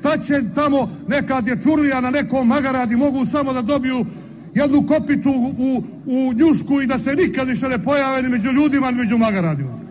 šta će tamo nekad je čurlija na nekom magaradi, mogu samo da dobiju jednu kopitu u, u njušku i da se nikad više ne pojave ni među ljudima ni među magaradima.